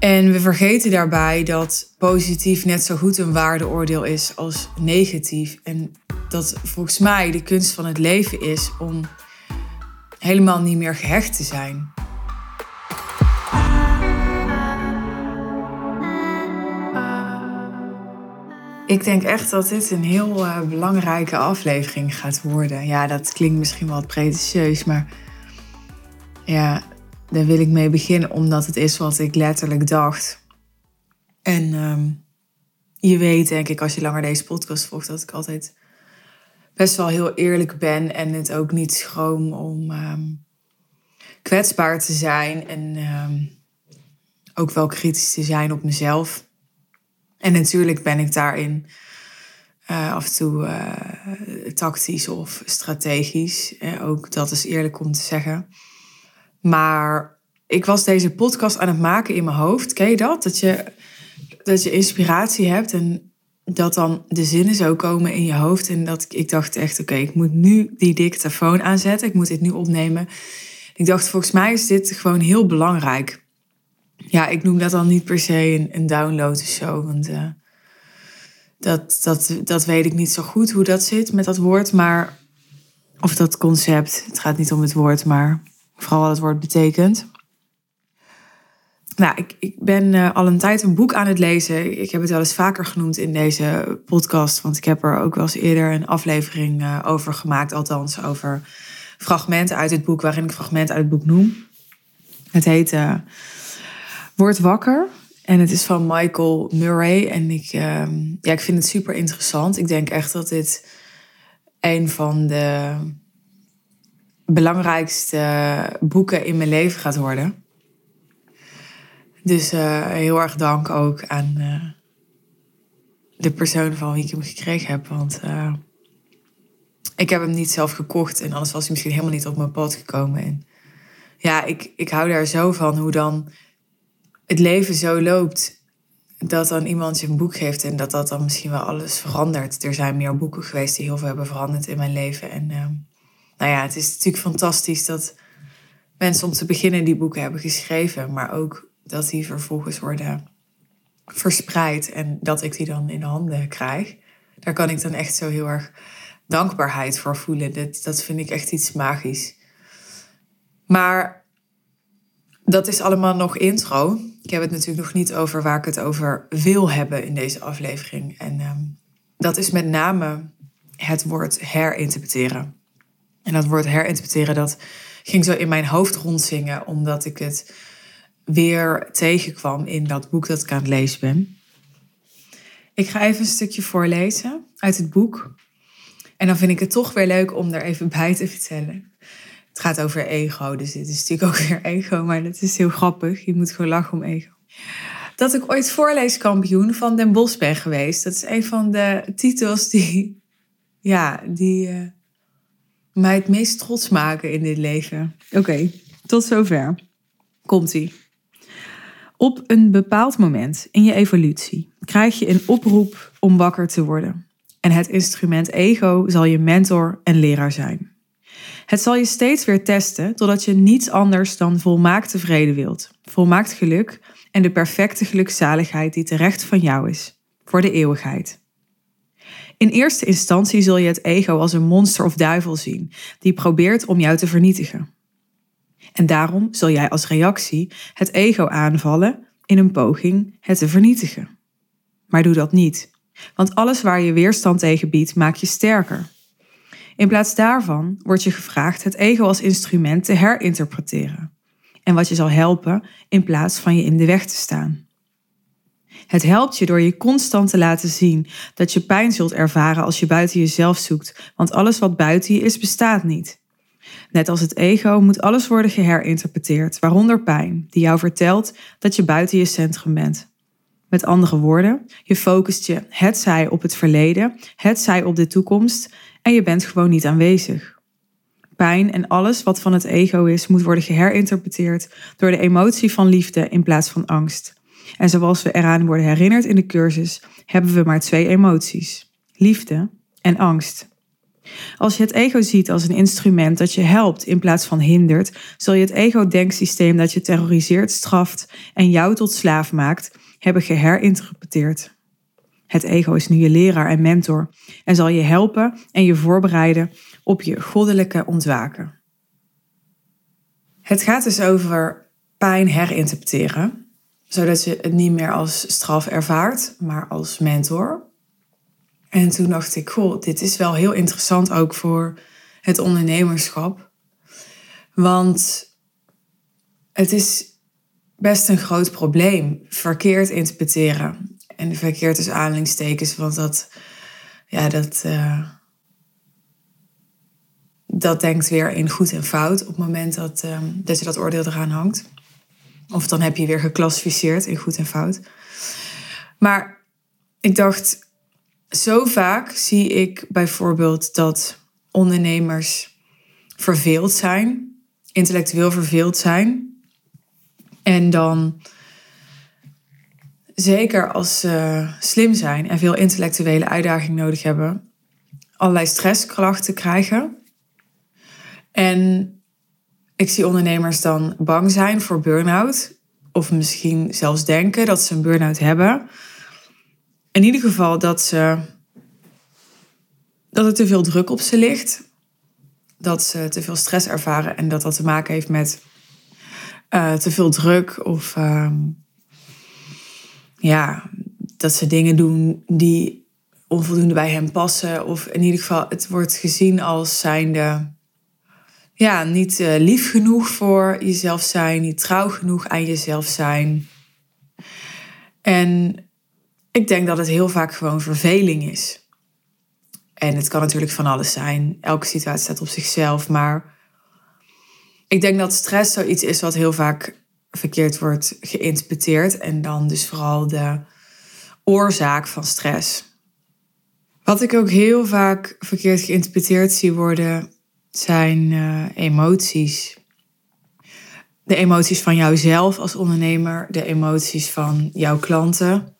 En we vergeten daarbij dat positief net zo goed een waardeoordeel is als negatief. En dat volgens mij de kunst van het leven is om helemaal niet meer gehecht te zijn. Ik denk echt dat dit een heel uh, belangrijke aflevering gaat worden. Ja, dat klinkt misschien wel pretentieus, maar ja, daar wil ik mee beginnen omdat het is wat ik letterlijk dacht. En um, je weet, denk ik, als je langer deze podcast volgt, dat ik altijd best wel heel eerlijk ben en het ook niet schroom om um, kwetsbaar te zijn en um, ook wel kritisch te zijn op mezelf. En natuurlijk ben ik daarin uh, af en toe uh, tactisch of strategisch. Uh, ook dat is eerlijk om te zeggen. Maar ik was deze podcast aan het maken in mijn hoofd. Ken je dat? Dat je, dat je inspiratie hebt en dat dan de zinnen zo komen in je hoofd. En dat ik, ik dacht echt, oké, ik moet nu die dictafoon aanzetten. Ik moet dit nu opnemen. Ik dacht, volgens mij is dit gewoon heel belangrijk. Ja, ik noem dat dan niet per se een, download of zo. Want uh, dat, dat, dat weet ik niet zo goed hoe dat zit met dat woord. Maar, of dat concept. Het gaat niet om het woord, maar vooral wat het woord betekent. Nou, ik, ik ben uh, al een tijd een boek aan het lezen. Ik heb het wel eens vaker genoemd in deze podcast, want ik heb er ook wel eens eerder een aflevering uh, over gemaakt, althans over fragmenten uit het boek, waarin ik fragmenten uit het boek noem. Het heet uh, Word wakker en het is van Michael Murray. En ik, ehm, ja, ik vind het super interessant. Ik denk echt dat dit een van de belangrijkste boeken in mijn leven gaat worden. Dus uh, heel erg dank ook aan uh, de persoon van wie ik hem gekregen heb. Want ik heb hem niet zelf gekocht en anders was hij misschien helemaal niet op mijn pad gekomen. En ja, ik, ik hou daar zo van hoe dan het leven zo loopt. Dat dan iemand je een boek geeft en dat dat dan misschien wel alles verandert. Er zijn meer boeken geweest die heel veel hebben veranderd in mijn leven. En nou ja, het is natuurlijk fantastisch dat mensen om te beginnen die boeken hebben geschreven. Maar ook dat die vervolgens worden verspreid en dat ik die dan in handen krijg. Daar kan ik dan echt zo heel erg dankbaarheid voor voelen. Dat, dat vind ik echt iets magisch. Maar dat is allemaal nog intro. Ik heb het natuurlijk nog niet over waar ik het over wil hebben in deze aflevering. En um, dat is met name het woord herinterpreteren. En dat woord herinterpreteren, dat ging zo in mijn hoofd rondzingen, omdat ik het weer tegenkwam in dat boek dat ik aan het lezen ben. Ik ga even een stukje voorlezen uit het boek. En dan vind ik het toch weer leuk om er even bij te vertellen. Het gaat over ego, dus dit is natuurlijk ook weer ego, maar dat is heel grappig. Je moet gewoon lachen om ego. Dat ik ooit voorleeskampioen van Den Bosch ben geweest. Dat is een van de titels die, ja, die uh, mij het meest trots maken in dit leven. Oké, okay, tot zover. Komt-ie. Op een bepaald moment in je evolutie krijg je een oproep om wakker te worden. En het instrument ego zal je mentor en leraar zijn. Het zal je steeds weer testen totdat je niets anders dan volmaakt tevreden wilt, volmaakt geluk en de perfecte gelukzaligheid die terecht van jou is, voor de eeuwigheid. In eerste instantie zul je het ego als een monster of duivel zien, die probeert om jou te vernietigen. En daarom zul jij als reactie het ego aanvallen in een poging het te vernietigen. Maar doe dat niet, want alles waar je weerstand tegen biedt, maakt je sterker. In plaats daarvan wordt je gevraagd het ego als instrument te herinterpreteren. En wat je zal helpen in plaats van je in de weg te staan. Het helpt je door je constant te laten zien dat je pijn zult ervaren als je buiten jezelf zoekt, want alles wat buiten je is bestaat niet. Net als het ego moet alles worden geherinterpreteerd, waaronder pijn, die jou vertelt dat je buiten je centrum bent. Met andere woorden, je focust je hetzij op het verleden, hetzij op de toekomst en je bent gewoon niet aanwezig. Pijn en alles wat van het ego is, moet worden geherinterpreteerd door de emotie van liefde in plaats van angst. En zoals we eraan worden herinnerd in de cursus, hebben we maar twee emoties: liefde en angst. Als je het ego ziet als een instrument dat je helpt in plaats van hindert, zul je het ego-denksysteem dat je terroriseert, straft en jou tot slaaf maakt, hebben geherinterpreteerd. Het ego is nu je leraar en mentor en zal je helpen en je voorbereiden op je goddelijke ontwaken. Het gaat dus over pijn herinterpreteren, zodat je het niet meer als straf ervaart, maar als mentor. En toen dacht ik, goh, dit is wel heel interessant ook voor het ondernemerschap. Want het is best een groot probleem, verkeerd interpreteren. En verkeerd is aanhalingstekens, want dat, ja, dat, uh, dat denkt weer in goed en fout op het moment dat, um, dat je dat oordeel eraan hangt. Of dan heb je weer geclassificeerd in goed en fout. Maar ik dacht, zo vaak zie ik bijvoorbeeld dat ondernemers verveeld zijn, intellectueel verveeld zijn. En dan, zeker als ze slim zijn en veel intellectuele uitdaging nodig hebben, allerlei stressklachten krijgen. En ik zie ondernemers dan bang zijn voor burn-out. Of misschien zelfs denken dat ze een burn-out hebben in ieder geval dat ze dat er te veel druk op ze ligt. Dat ze te veel stress ervaren en dat dat te maken heeft met uh, te veel druk of uh, ja, dat ze dingen doen die onvoldoende bij hen passen. Of in ieder geval, het wordt gezien als zijnde ja, niet uh, lief genoeg voor jezelf zijn, niet trouw genoeg aan jezelf zijn. En ik denk dat het heel vaak gewoon verveling is. En het kan natuurlijk van alles zijn. Elke situatie staat op zichzelf. Maar ik denk dat stress zoiets is wat heel vaak verkeerd wordt geïnterpreteerd. En dan dus vooral de oorzaak van stress. Wat ik ook heel vaak verkeerd geïnterpreteerd zie worden, zijn uh, emoties. De emoties van jouzelf als ondernemer, de emoties van jouw klanten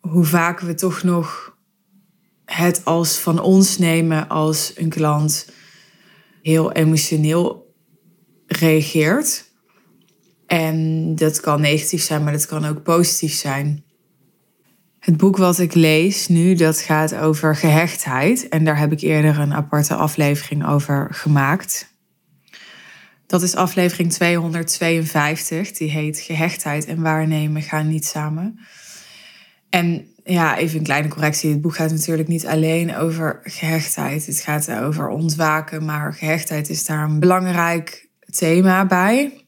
hoe vaak we toch nog het als van ons nemen als een klant heel emotioneel reageert. En dat kan negatief zijn, maar dat kan ook positief zijn. Het boek wat ik lees nu, dat gaat over gehechtheid. En daar heb ik eerder een aparte aflevering over gemaakt. Dat is aflevering 252. Die heet Gehechtheid en waarnemen gaan niet samen. En ja, even een kleine correctie. Het boek gaat natuurlijk niet alleen over gehechtheid. Het gaat over ontwaken, maar gehechtheid is daar een belangrijk thema bij.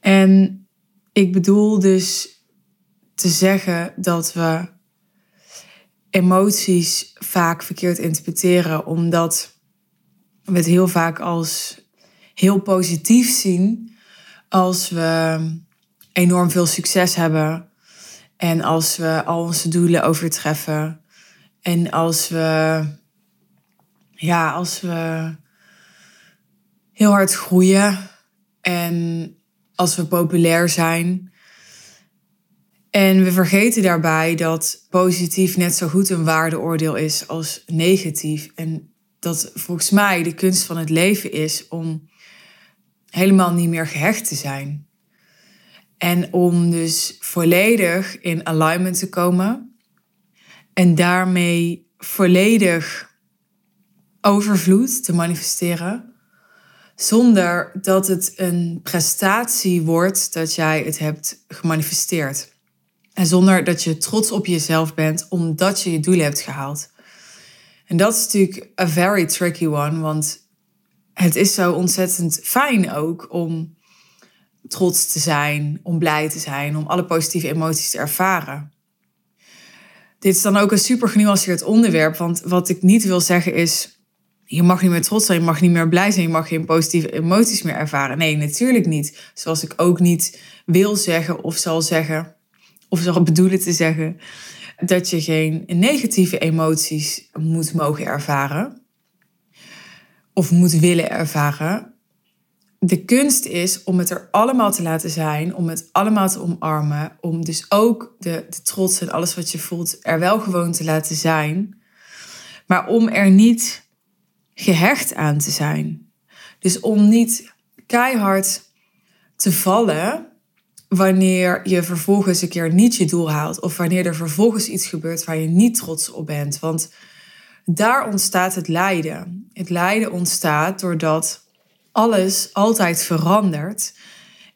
En ik bedoel dus te zeggen dat we emoties vaak verkeerd interpreteren, omdat we het heel vaak als heel positief zien als we enorm veel succes hebben en als we al onze doelen overtreffen. En als we, ja, als we heel hard groeien. En als we populair zijn. En we vergeten daarbij dat positief net zo goed een waardeoordeel is als negatief. En dat volgens mij de kunst van het leven is om helemaal niet meer gehecht te zijn. En om dus volledig in alignment te komen. En daarmee volledig overvloed te manifesteren. Zonder dat het een prestatie wordt dat jij het hebt gemanifesteerd. En zonder dat je trots op jezelf bent omdat je je doelen hebt gehaald. En dat is natuurlijk a very tricky one, want het is zo ontzettend fijn ook om trots te zijn, om blij te zijn, om alle positieve emoties te ervaren. Dit is dan ook een super genuanceerd onderwerp, want wat ik niet wil zeggen is, je mag niet meer trots zijn, je mag niet meer blij zijn, je mag geen positieve emoties meer ervaren. Nee, natuurlijk niet. Zoals ik ook niet wil zeggen of zal zeggen, of zal bedoelen te zeggen, dat je geen negatieve emoties moet mogen ervaren of moet willen ervaren de kunst is om het er allemaal te laten zijn, om het allemaal te omarmen, om dus ook de, de trots en alles wat je voelt er wel gewoon te laten zijn, maar om er niet gehecht aan te zijn. Dus om niet keihard te vallen wanneer je vervolgens een keer niet je doel haalt. Of wanneer er vervolgens iets gebeurt waar je niet trots op bent. Want daar ontstaat het lijden. Het lijden ontstaat doordat alles altijd verandert.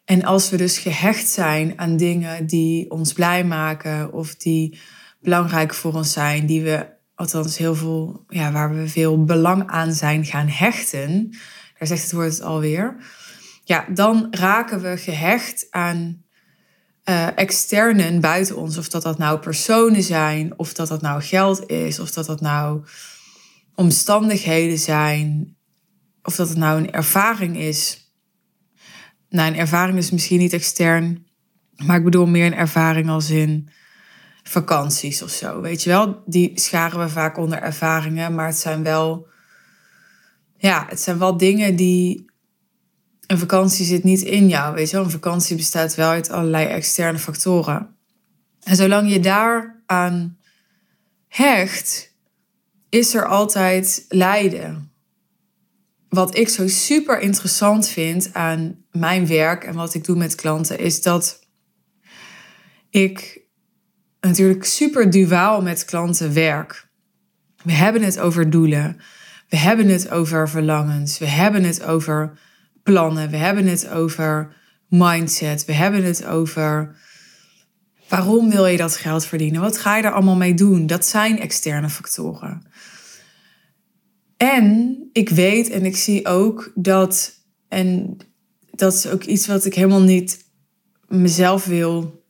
En als we dus gehecht zijn aan dingen die ons blij maken of die belangrijk voor ons zijn, die we althans heel veel, ja, waar we veel belang aan zijn gaan hechten, daar zegt het woord het alweer, ja, dan raken we gehecht aan uh, externen buiten ons. Of dat dat nou personen zijn, of dat dat nou geld is, of dat dat nou omstandigheden zijn, of dat het nou een ervaring is. Nou, een ervaring is misschien niet extern, maar ik bedoel meer een ervaring als in vakanties of zo. Weet je wel, die scharen we vaak onder ervaringen, maar het zijn wel, ja, het zijn wel dingen die. Een vakantie zit niet in jou, weet je wel. Een vakantie bestaat wel uit allerlei externe factoren. En zolang je daar aan hecht, is er altijd lijden. Wat ik zo super interessant vind aan mijn werk en wat ik doe met klanten, is dat ik natuurlijk super duaal met klanten werk. We hebben het over doelen. We hebben het over verlangens. We hebben het over plannen. We hebben het over mindset. We hebben het over waarom wil je dat geld verdienen? Wat ga je er allemaal mee doen? Dat zijn externe factoren. En ik weet en ik zie ook dat, en dat is ook iets wat ik helemaal niet mezelf wil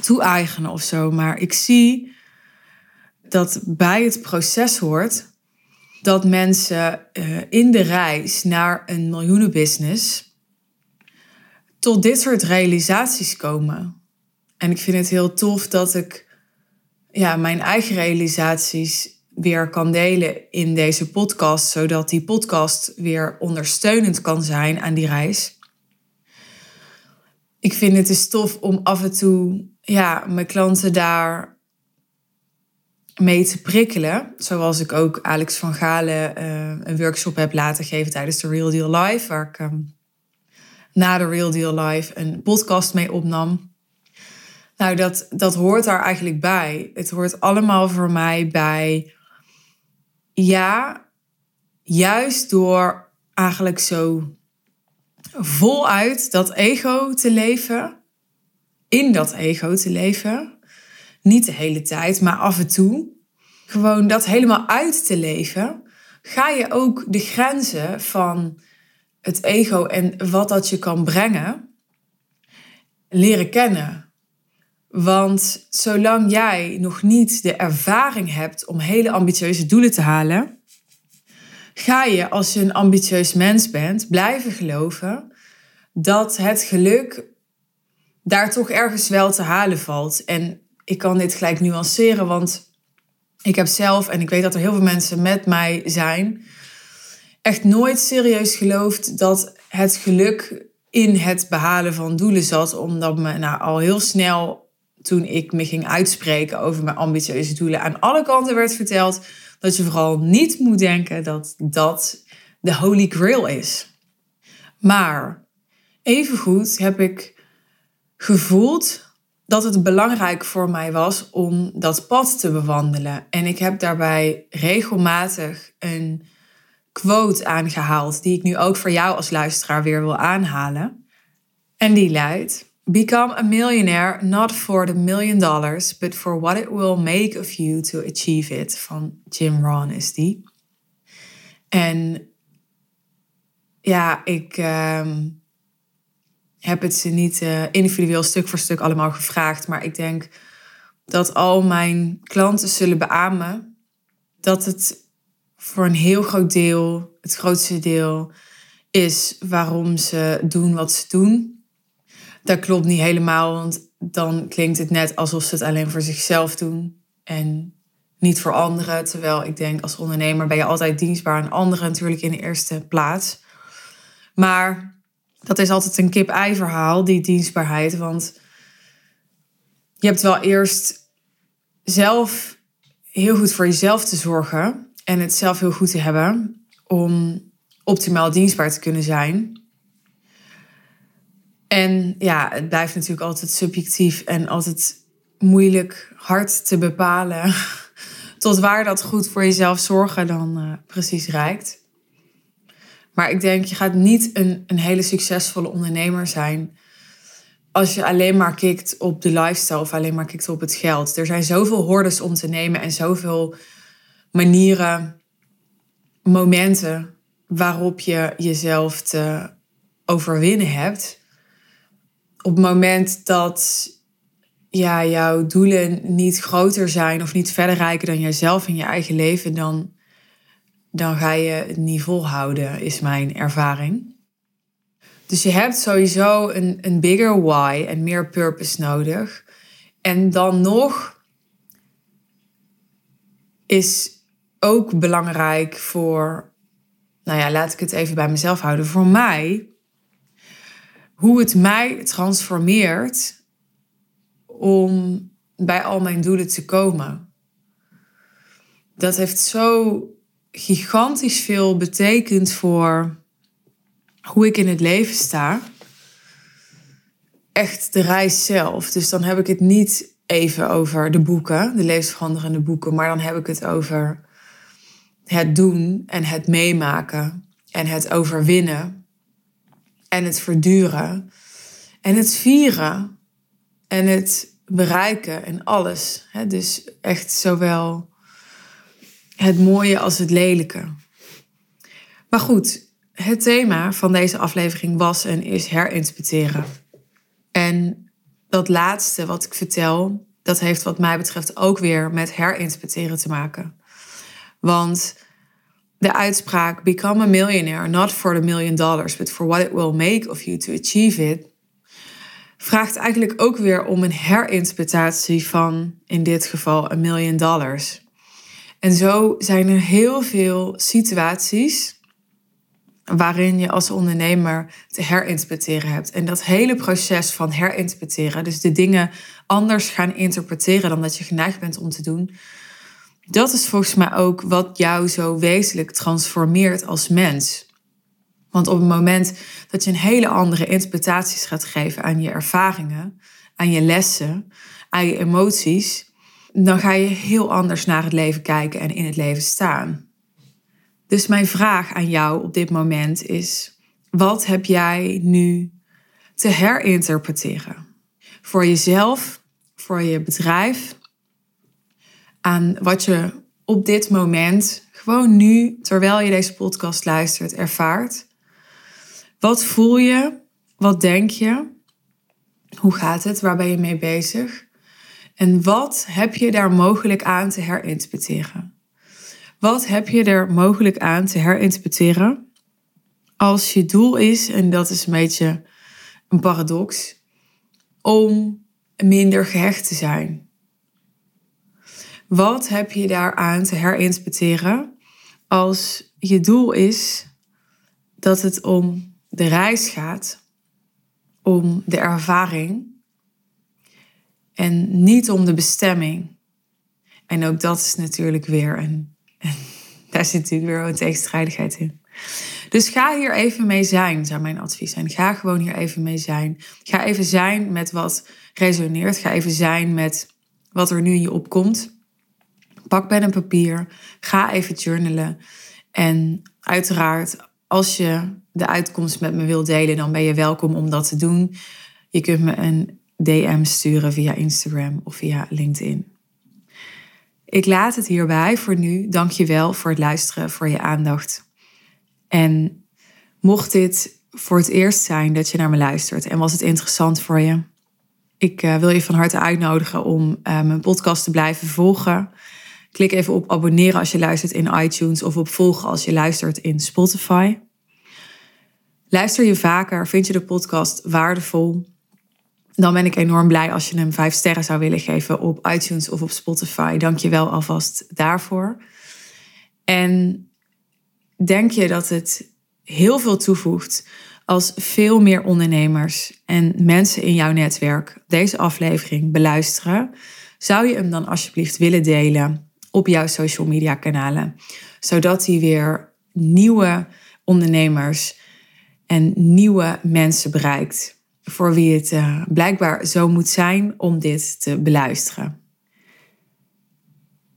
toe-eigenen of zo, maar ik zie dat bij het proces hoort dat mensen uh, in de reis naar een miljoenenbusiness tot dit soort realisaties komen. En ik vind het heel tof dat ik ja, mijn eigen realisaties weer kan delen in deze podcast, zodat die podcast weer ondersteunend kan zijn aan die reis. Ik vind het dus tof om af en toe ja, mijn klanten daar mee te prikkelen. Zoals ik ook Alex van Galen uh, een workshop heb laten geven tijdens de Real Deal Live, waar ik um, na de Real Deal Live een podcast mee opnam. Nou, dat, dat hoort daar eigenlijk bij. Het hoort allemaal voor mij bij ja, juist door eigenlijk zo voluit dat ego te leven, in dat ego te leven, niet de hele tijd, maar af en toe, gewoon dat helemaal uit te leven, ga je ook de grenzen van het ego en wat dat je kan brengen leren kennen. Want zolang jij nog niet de ervaring hebt om hele ambitieuze doelen te halen, ga je als je een ambitieus mens bent blijven geloven dat het geluk daar toch ergens wel te halen valt. En ik kan dit gelijk nuanceren, want ik heb zelf, en ik weet dat er heel veel mensen met mij zijn, echt nooit serieus geloofd dat het geluk in het behalen van doelen zat, omdat me nou, al heel snel toen ik me ging uitspreken over mijn ambitieuze doelen, aan alle kanten werd verteld dat je vooral niet moet denken dat dat de holy grail is. Maar evengoed heb ik gevoeld dat het belangrijk voor mij was om dat pad te bewandelen. En ik heb daarbij regelmatig een quote aangehaald, die ik nu ook voor jou als luisteraar weer wil aanhalen. En die luidt: Become a millionaire not for the million dollars, but for what it will make of you to achieve it. Van Jim Rohn is die. En ja, ik ehm, heb het ze niet uh, individueel stuk voor stuk allemaal gevraagd, maar ik denk dat al mijn klanten zullen beamen dat het voor een heel groot deel, het grootste deel, is waarom ze doen wat ze doen dat klopt niet helemaal, want dan klinkt het net alsof ze het alleen voor zichzelf doen en niet voor anderen. Terwijl ik denk, als ondernemer ben je altijd dienstbaar aan anderen natuurlijk in de eerste plaats. Maar dat is altijd een kip-ei verhaal, die dienstbaarheid. Want je hebt wel eerst zelf heel goed voor jezelf te zorgen en het zelf heel goed te hebben om optimaal dienstbaar te kunnen zijn. En ja, het blijft natuurlijk altijd subjectief en altijd moeilijk hard te bepalen tot waar dat goed voor jezelf zorgen dan uh, precies reikt. Maar ik denk, je gaat niet een, een hele succesvolle ondernemer zijn als je alleen maar kikt op de lifestyle of alleen maar kikt op het geld. Er zijn zoveel hordes om te nemen en zoveel manieren, momenten waarop je jezelf te overwinnen hebt. Op het moment dat ja, jouw doelen niet groter zijn of niet verder rijken dan jijzelf in je eigen leven, dan, dan ga je het niet volhouden, is mijn ervaring. Dus je hebt sowieso een, een bigger why en meer purpose nodig. En dan nog is ook belangrijk voor, nou ja, laat ik het even bij mezelf houden, voor mij, hoe het mij transformeert om bij al mijn doelen te komen. Dat heeft zo gigantisch veel betekend voor hoe ik in het leven sta. Echt de reis zelf. Dus dan heb ik het niet even over de boeken, de levensveranderende boeken, maar dan heb ik het over het doen en het meemaken en het overwinnen en het verduren en het vieren en het bereiken en alles. Dus echt zowel het mooie als het lelijke. Maar goed, het thema van deze aflevering was en is herinterpreteren. En dat laatste wat ik vertel, dat heeft wat mij betreft ook weer met herinterpreteren te maken. Want de uitspraak become a millionaire not for the million dollars, but for what it will make of you to achieve it, vraagt eigenlijk ook weer om een herinterpretatie van, in dit geval, een million dollars. En zo zijn er heel veel situaties waarin je als ondernemer te herinterpreteren hebt. En dat hele proces van herinterpreteren, dus de dingen anders gaan interpreteren dan dat je geneigd bent om te doen, dat is volgens mij ook wat jou zo wezenlijk transformeert als mens. Want op het moment dat je een hele andere interpretaties gaat geven aan je ervaringen, aan je lessen, aan je emoties, dan ga je heel anders naar het leven kijken en in het leven staan. Dus mijn vraag aan jou op dit moment is: wat heb jij nu te herinterpreteren? Voor jezelf, voor je bedrijf, aan wat je op dit moment, gewoon nu, terwijl je deze podcast luistert, ervaart. Wat voel je? Wat denk je? Hoe gaat het? Waar ben je mee bezig? En wat heb je daar mogelijk aan te herinterpreteren? Wat heb je er mogelijk aan te herinterpreteren als je doel is, en dat is een beetje een paradox, om minder gehecht te zijn? Wat heb je daaraan te herinterpreteren als je doel is dat het om de reis gaat, om de ervaring en niet om de bestemming? En ook dat is natuurlijk weer een daar zit natuurlijk weer een tegenstrijdigheid in. Dus ga hier even mee zijn, zou mijn advies zijn. Ga gewoon hier even mee zijn. Ga even zijn met wat resoneert. Ga even zijn met wat er nu in je opkomt. Pak pen en papier. Ga even journalen. En uiteraard, als je de uitkomst met me wilt delen, dan ben je welkom om dat te doen. Je kunt me een DM sturen via Instagram of via LinkedIn. Ik laat het hierbij voor nu. Dank je wel voor het luisteren, voor je aandacht. En mocht dit voor het eerst zijn dat je naar me luistert en was het interessant voor je, ik uh, wil je van harte uitnodigen om uh, mijn podcast te blijven volgen. Klik even op abonneren als je luistert in iTunes of op volgen als je luistert in Spotify. Luister je vaker? Vind je de podcast waardevol? Dan ben ik enorm blij als je hem vijf sterren zou willen geven op iTunes of op Spotify. Dank je wel alvast daarvoor. En denk je dat het heel veel toevoegt als veel meer ondernemers en mensen in jouw netwerk deze aflevering beluisteren? Zou je hem dan alsjeblieft willen delen op jouw social media kanalen, zodat hij weer nieuwe ondernemers en nieuwe mensen bereikt. Voor wie het uh, blijkbaar zo moet zijn om dit te beluisteren.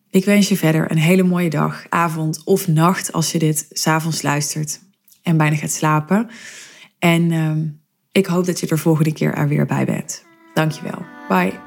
Ik wens je verder een hele mooie dag, avond of nacht als je dit s'avonds luistert en bijna gaat slapen. En uh, ik hoop dat je er volgende keer er weer bij bent. Dankjewel. Bye.